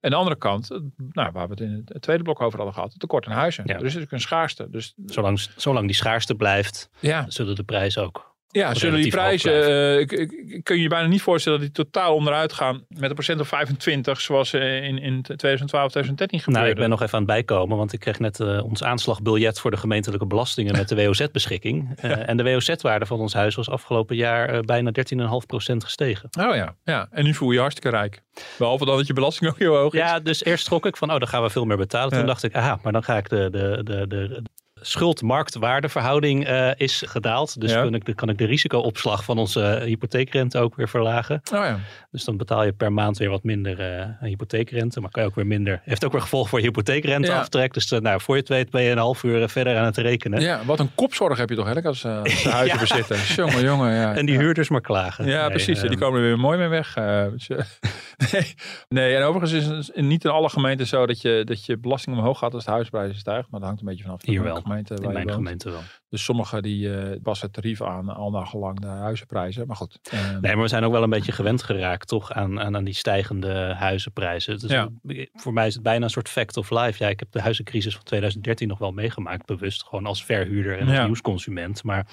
En de andere kant, eh, nou, waar we het in het tweede blok over hadden gehad, het tekort aan huizen. Ja. Er is natuurlijk een schaarste. Dus Zolang, zolang die schaarste blijft, ja, zullen de prijzen ook. Ja, zullen die prijzen, eh, ik- kun je je bijna niet voorstellen dat die totaal onderuit gaan met een procent of 25, zoals eh, in, in 2012, 2013 gebeurde. Nou, ik ben nog even aan het bijkomen, want ik kreeg net eh, ons aanslagbiljet voor de gemeentelijke belastingen met de WOZ-beschikking. En de WOZ-waarde van ons huis was afgelopen jaar bijna 13,5% gestegen. Oh ja, ja, en nu voel je je hartstikke rijk. Behalve dan dat je belasting ook heel hoog is. Ja, dus eerst schrok ik van, oh, dan gaan we veel meer betalen. Toen Ja. dacht ik, aha, maar dan ga ik de, de, de, de, schuld-marktwaardeverhouding eh, is gedaald. Dus Ja. kan, ik, de- kan ik de risicoopslag van onze eh, hypotheekrente ook weer verlagen. Oh ja. Dus dan betaal je per maand weer wat minder eh, aan hypotheekrente. Maar kan je ook weer minder. Heeft ook weer gevolg voor je hypotheekrenteaftrek. Dus eh, nou, voor je het weet ben je een half uur verder aan het rekenen. ja, wat een kopzorg heb je toch eigenlijk als, als huizen. Jongen, jongen. Ja. En die huurders maar klagen. Ja, Nee, precies. eh, die komen er weer mooi mee weg. dus, nee. nee, en overigens is het niet in alle gemeenten zo dat je, dat je belasting omhoog gaat als de huisprijzen stijgen. Maar dat hangt een beetje vanaf Hier wel. Gemeente in mijn gemeente wel. Dus sommigen die eh passen het tarief aan al naar gelang de huizenprijzen. Maar goed. eh, Nee, maar we zijn ook wel een beetje gewend geraakt, toch, aan, aan, aan die stijgende huizenprijzen. Dus Ja. voor mij is het bijna een soort fact of life. Ja, ik heb de huizencrisis van 2013 nog wel meegemaakt, bewust. Gewoon als verhuurder en als Ja. nieuwsconsument. Maar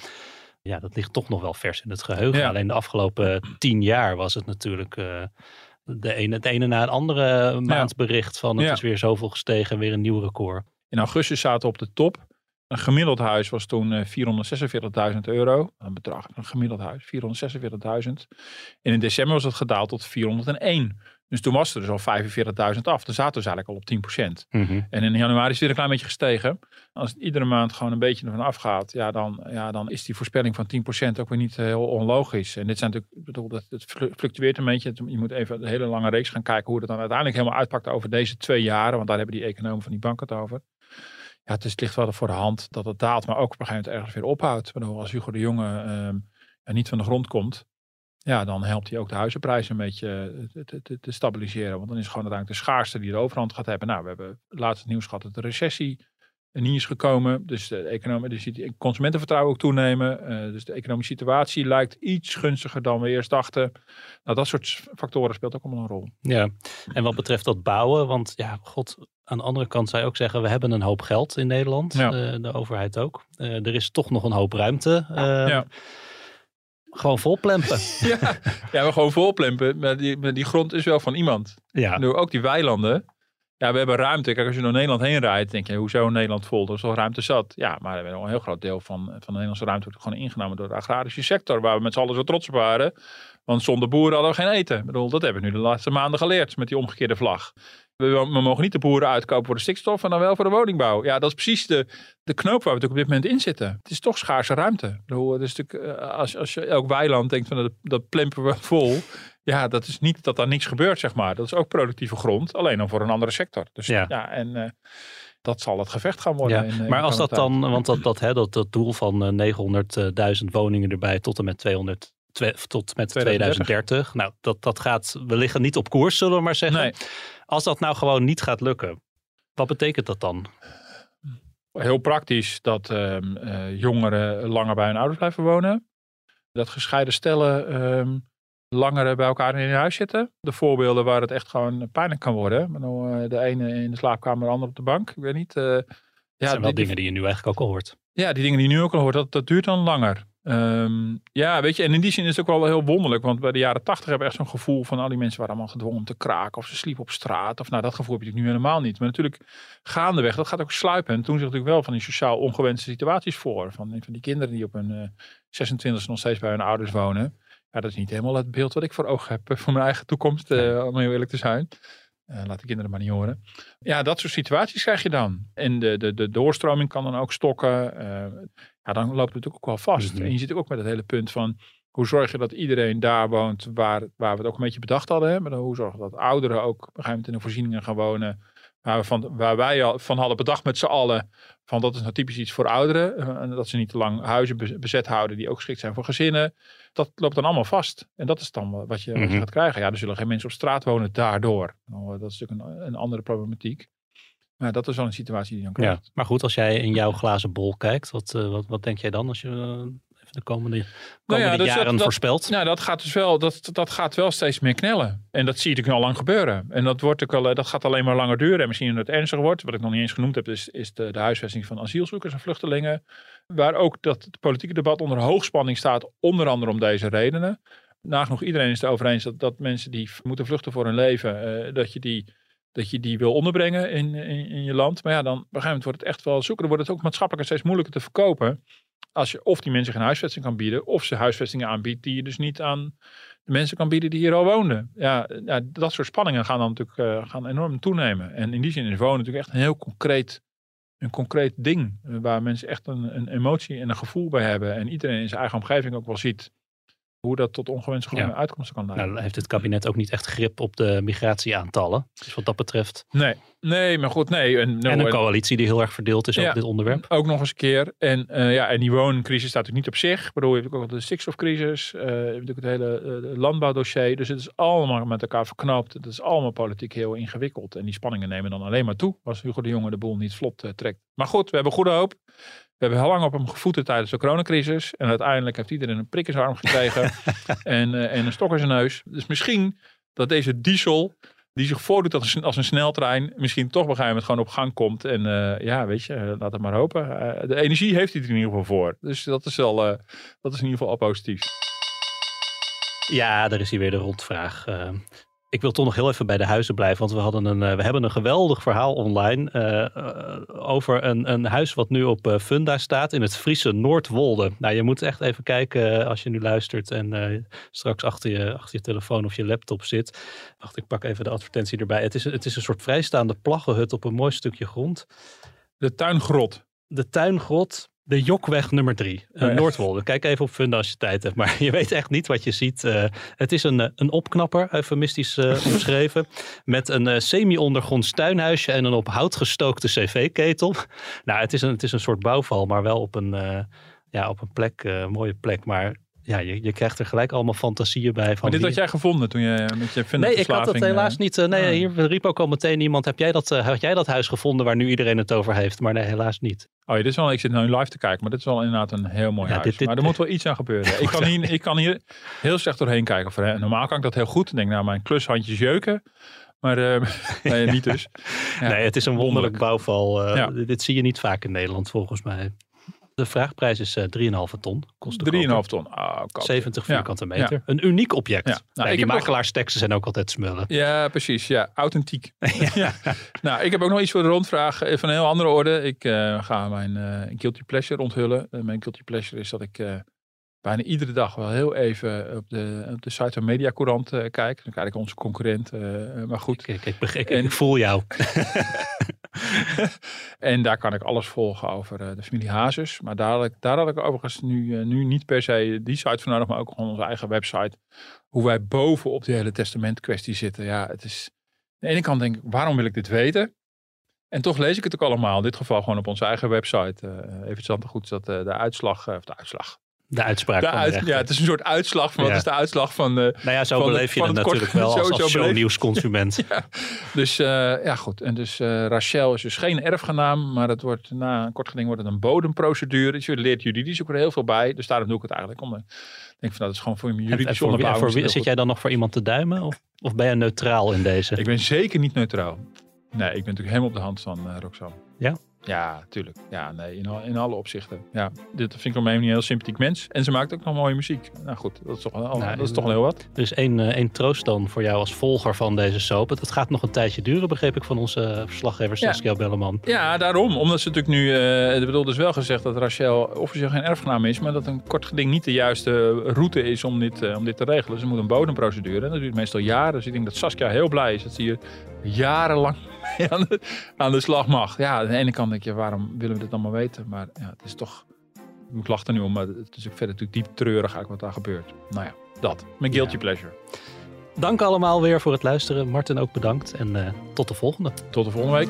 ja, dat ligt toch nog wel vers in het geheugen. Ja. Alleen de afgelopen tien jaar was het natuurlijk eh, de ene, het ene na het andere maandbericht van het Ja. is weer zoveel gestegen, weer een nieuw record. In augustus zaten we op de top. Een gemiddeld huis was toen eh, 446.000 euro. Een bedrag, een gemiddeld huis, 446.000. En in december was het gedaald tot 401. Dus toen was er dus al 45.000 af. Dan zaten we dus eigenlijk al op 10%. En in januari is het weer een klein beetje gestegen. Als het iedere maand gewoon een beetje ervan afgaat, ja, dan, ja, dan is die voorspelling van 10% ook weer niet heel onlogisch. En dit zijn natuurlijk, ik bedoel, dat, het flu- fluctueert een beetje. Je moet even de hele lange reeks gaan kijken hoe het dan uiteindelijk helemaal uitpakt over deze twee jaren. Want daar hebben die economen van die banken het over. Ja, het, is, het ligt wel voor de hand dat het daalt, maar ook op een gegeven moment ergens weer ophoudt. Bedoel, als Hugo de Jonge ehm, ja, niet van de grond komt, ja, dan helpt hij ook de huizenprijzen een beetje eh, te, stabiliseren. Want dan is gewoon uiteindelijk de schaarste die de overhand gaat hebben. Nou, we hebben laatst het nieuws gehad dat de recessie niet is gekomen. Dus de economie, dus het consumentenvertrouwen ook toenemen. Eh, dus de economische situatie lijkt iets gunstiger dan we eerst dachten. Nou, dat soort factoren speelt ook allemaal een rol. Ja, en wat betreft dat bouwen, want ja, god, aan de andere kant zou je ook zeggen, we hebben een hoop geld in Nederland, Ja. eh, de overheid ook. Eh, er is toch nog een hoop ruimte. Eh, Ja. Gewoon volplempen. ja, ja, we gewoon volplempen. Maar die, maar die grond is wel van iemand. Ja. Nu, ook die weilanden. Ja, we hebben ruimte. Kijk, als je door Nederland heen rijdt, denk je, hoezo Nederland vol? Er is al ruimte zat. Ja, maar we hebben een heel groot deel van, van de Nederlandse ruimte wordt gewoon ingenomen door de agrarische sector, waar we met z'n allen zo trots op waren. Want zonder boeren hadden we geen eten. Ik bedoel, dat hebben we nu de laatste maanden geleerd met die omgekeerde vlag. We, we mogen niet de boeren uitkopen voor de stikstof en dan wel voor de woningbouw. Ja, dat is precies de, de knoop waar we natuurlijk op dit moment in zitten. Het is toch schaarse ruimte. Ik bedoel, het is natuurlijk, eh, als, als je elk weiland denkt van dat, dat plempen we vol. Ja, dat is niet dat daar niks gebeurt, zeg maar. Dat is ook productieve grond, alleen dan voor een andere sector. Dus Ja. ja, en eh, dat zal het gevecht gaan worden. Ja, in, eh, in maar als dat dan, want dat, dat, hè, dat, dat doel van eh, 900.000 woningen erbij tot en met 200, twe- tot met 2030. 2030. Nou, dat, dat gaat, we liggen niet op koers, zullen we maar zeggen. Nee. Als dat nou gewoon niet gaat lukken, wat betekent dat dan? heel praktisch dat ehm, eh, jongeren langer bij hun ouders blijven wonen. Dat gescheiden stellen ehm, langer bij elkaar in hun huis zitten. De voorbeelden waar het echt gewoon pijnlijk kan worden. Eh, de ene in de slaapkamer, de andere op de bank. Ik weet niet. eh, Dat ja, zijn wel die- die- dingen die je nu eigenlijk ook al hoort. ja, die dingen die je nu ook al hoort, dat, dat duurt dan langer. Ehm, ja, weet je, en in die zin is het ook wel heel wonderlijk. Want bij de jaren tachtig hebben we echt zo'n gevoel van al die mensen waren allemaal gedwongen om te kraken. Of ze sliepen op straat. Of nou, dat gevoel heb je natuurlijk nu helemaal niet. Maar natuurlijk gaandeweg, dat gaat ook sluipen. En toen zich natuurlijk wel van die sociaal ongewenste situaties voor. Van, van die kinderen die op hun eh 26 nog steeds bij hun ouders wonen. Ja, dat is niet helemaal het beeld wat ik voor ogen heb eh, voor mijn eigen toekomst. eh, om heel eerlijk te zijn. Laat de kinderen maar niet horen. Ja, dat soort situaties krijg je dan. En de, de, de doorstroming kan dan ook stokken. Eh, ja, dan loopt het natuurlijk ook wel vast. Mhm. En je zit ook met het hele punt van... hoe zorg je dat iedereen daar woont waar, waar we het ook een beetje bedacht hadden. Hè? Maar dan hoe zorg je dat ouderen ook op een gegeven moment in de voorzieningen gaan wonen... Waar, we van, waar wij al van hadden bedacht met z'n allen... van dat is nou typisch iets voor ouderen. eh, en dat ze niet te lang huizen be- bezet houden die ook geschikt zijn voor gezinnen. Dat loopt dan allemaal vast. En dat is dan wat je, Mhm. gaat krijgen. Ja, er zullen geen mensen op straat wonen daardoor. Nou, dat is natuurlijk een, een andere problematiek. Maar dat is wel een situatie die dan Ja. krijgt. Maar goed, als jij in jouw glazen bol kijkt, wat, eh, wat, wat denk jij dan als je eh, even de komende, komende Nou ja, dus jaren dat- voorspelt? Nou, dat gaat dus wel, dat, dat gaat wel steeds meer knellen. En dat zie je natuurlijk al lang gebeuren. En dat, wordt ook wel, eh, dat gaat alleen maar langer duren. En misschien dat het ernstiger wordt. Wat ik nog niet eens genoemd heb, is, is de, de huisvesting van asielzoekers en vluchtelingen. Waar ook dat het politieke debat onder hoogspanning staat. Onder andere om deze redenen. Nagenoeg iedereen is het over eens dat, dat mensen die moeten vluchten voor hun leven, dat, je die, dat je die wil onderbrengen in, in, in je land. Maar ja, dan op een wordt het echt wel zoeken. Dan wordt het ook maatschappelijk steeds moeilijker te verkopen. Als je of die mensen geen huisvesting kan bieden, of ze huisvestingen aanbiedt die je dus niet aan de mensen kan bieden die hier al woonden. Ja, ja dat soort spanningen gaan dan natuurlijk eh, gaan enorm toenemen. En in die zin is wonen natuurlijk echt een heel concreet een concreet ding. eh, waar mensen echt een, een emotie en een gevoel bij hebben. En iedereen in zijn eigen omgeving ook wel ziet hoe dat tot ongewenste Ja. uitkomsten kan leiden. Nou, heeft het kabinet ook niet echt grip op de migratieaantallen. Dus wat dat betreft. Nee, nee, maar goed, nee. En, en een coalitie die heel erg verdeeld is Ja. op dit onderwerp. Ook nog eens een keer. En, eh, ja, en die wooncrisis staat natuurlijk niet op zich. Ik bedoel, je hebt ook de stikstofcrisis. eh je hebt natuurlijk het hele eh, landbouwdossier. Dus het is allemaal met elkaar verknoopt. Het is allemaal politiek heel ingewikkeld. En die spanningen nemen dan alleen maar toe. Als Hugo de Jonge de boel niet vlot trekt. Maar goed, we hebben goede hoop. We hebben heel lang op hem gevoeten tijdens de coronacrisis. En uiteindelijk heeft iedereen een prik in zijn arm gekregen. en, eh, en een stok in zijn neus. Dus misschien dat deze diesel die zich voordoet als een, als een sneltrein, misschien toch op een gegeven moment gewoon op gang komt. En eh, ja, weet je, eh, laat het maar hopen. De energie heeft hij er in ieder geval voor. Dus dat is wel, dat is in ieder geval al positief. Ja, daar is hier weer de rondvraag. Ik wil toch nog heel even bij de huizen blijven. Want we, hadden een, eh, we hebben een geweldig verhaal online. eh, eh, over een, een huis wat nu op Funda staat. In het Friese Noordwolde. Nou, je moet echt even kijken als je nu luistert. En straks achter je, achter je telefoon of je laptop zit. Wacht, ik pak even de advertentie erbij. Het is, het is een soort vrijstaande plaggenhut op een mooi stukje grond. De tuingrot. De tuingrot. De Jokweg nummer drie, eh, Oh ja. Noordwolde. Kijk even op Funda als je tijd hebt, maar je weet echt niet wat je ziet. Eh, het is een, eh, een opknapper, eufemistisch eh, omschreven, met een eh, semi-ondergronds tuinhuisje en een op hout gestookte cv-ketel. Nou, het is, een, het is een soort bouwval, maar wel op een, eh, ja, op een plek, eh, een mooie plek. Maar ja, je, je krijgt er gelijk allemaal fantasieën bij. Van Maar dit wie- had jij gevonden toen je met je Nee, ik had dat helaas niet. eh, nee, ah. hier riep ook al meteen iemand. Heb jij, dat, eh, had jij dat huis gevonden waar nu iedereen het over heeft? Maar nee, helaas niet. Oh, ja, dit is wel, ik zit nu live te kijken, maar dit is wel inderdaad een heel mooi Ja, huis. dit- dit- maar er moet wel iets aan gebeuren. ik, kan hier, ik kan hier heel slecht doorheen kijken. Normaal kan ik dat heel goed. Ik denk, nou, mijn klushandjes jeuken. Maar eh, nee, niet dus. Ja, nee, het is een wonderlijk wonderlijk. bouwval. eh, Ja. dit zie je niet vaak in Nederland volgens mij. De vraagprijs is eh 3,5 ton. Kost de 3,5 koper. ton. Ah, koop. 70 Ja. vierkante Ja. meter. Een uniek object. Ja. Nou, Nee, ik die nog- makelaarsteksten zijn ook altijd smullen. Ja, precies. Ja, authentiek. Nou, ik heb ook nog iets voor de rondvraag eh, van een heel andere orde. Ik eh, ga mijn eh guilty pleasure onthullen. Eh, mijn guilty pleasure is dat ik eh, bijna iedere dag wel heel even op de, op de site van Mediacourant eh kijk. Dan kijk ik onze concurrent, eh, maar goed. Ik, ik, ik, ik, En- ik voel jou. en daar kan ik alles volgen over eh, de familie Hazes. Maar daar, daar had ik overigens nu, eh, nu niet per se die site voor nodig, maar ook gewoon onze eigen website. Hoe wij bovenop die hele testamentkwestie zitten. Ja, het is... Aan de ene kant denk ik, waarom wil ik dit weten? En toch lees ik het ook allemaal. In dit geval gewoon op onze eigen website. Eh even stand goed dat de uitslag, of de uitslag. De uitspraak De van de uit- rechter. ja, het is een soort uitslag van wat is de uitslag van de... Nou ja, zo beleef je het natuurlijk wel als, als shownieuwsconsument. Ja, dus eh, ja goed. En dus eh, Rachel is dus geen erfgenaam, maar het wordt na een kort geding wordt het een bodemprocedure. Dus je leert juridisch ook er heel veel bij. Dus daarom doe ik het eigenlijk. Om, de- ik denk van dat is gewoon voor je juridisch voor onderbouwing. voor het zit jij dan nog voor iemand te duimen? Of, of ben je neutraal in deze? Ik ben zeker niet neutraal. Nee, ik ben natuurlijk helemaal op de hand van uh, Roxanne. Ja? Ja, tuurlijk. Ja, nee, in, al- in alle opzichten. Ja, dit vind ik op een heel sympathiek mens. En ze maakt ook nog mooie muziek. Nou goed, dat is toch, wel- Nou, dat is toch wel heel wat. Er is één, eh, één troost dan voor jou als volger van deze soap. Het gaat nog een tijdje duren, begreep ik van onze eh, verslaggever Ja. Saskia Belleman. Ja, daarom. Omdat ze natuurlijk nu... eh ik bedoel, dus wel gezegd dat Rachel officieel geen erfgenaam is. Maar dat een kort geding niet de juiste route is om dit, eh, om dit te regelen. Ze moet een bodemprocedure. En dat duurt meestal jaren. Dus ik denk dat Saskia heel blij is dat ze hier jarenlang mee aan de, aan de slag mag. Ja, aan de ene kant denk je, waarom willen we dit allemaal weten? Maar ja, het is toch... Ik lach er nu om, maar het is ook verder natuurlijk diep treurig eigenlijk wat daar gebeurt. Nou ja, dat. Mijn guilty Ja. pleasure. Dank allemaal weer voor het luisteren. Martin ook bedankt en eh, tot de volgende. Tot de volgende week.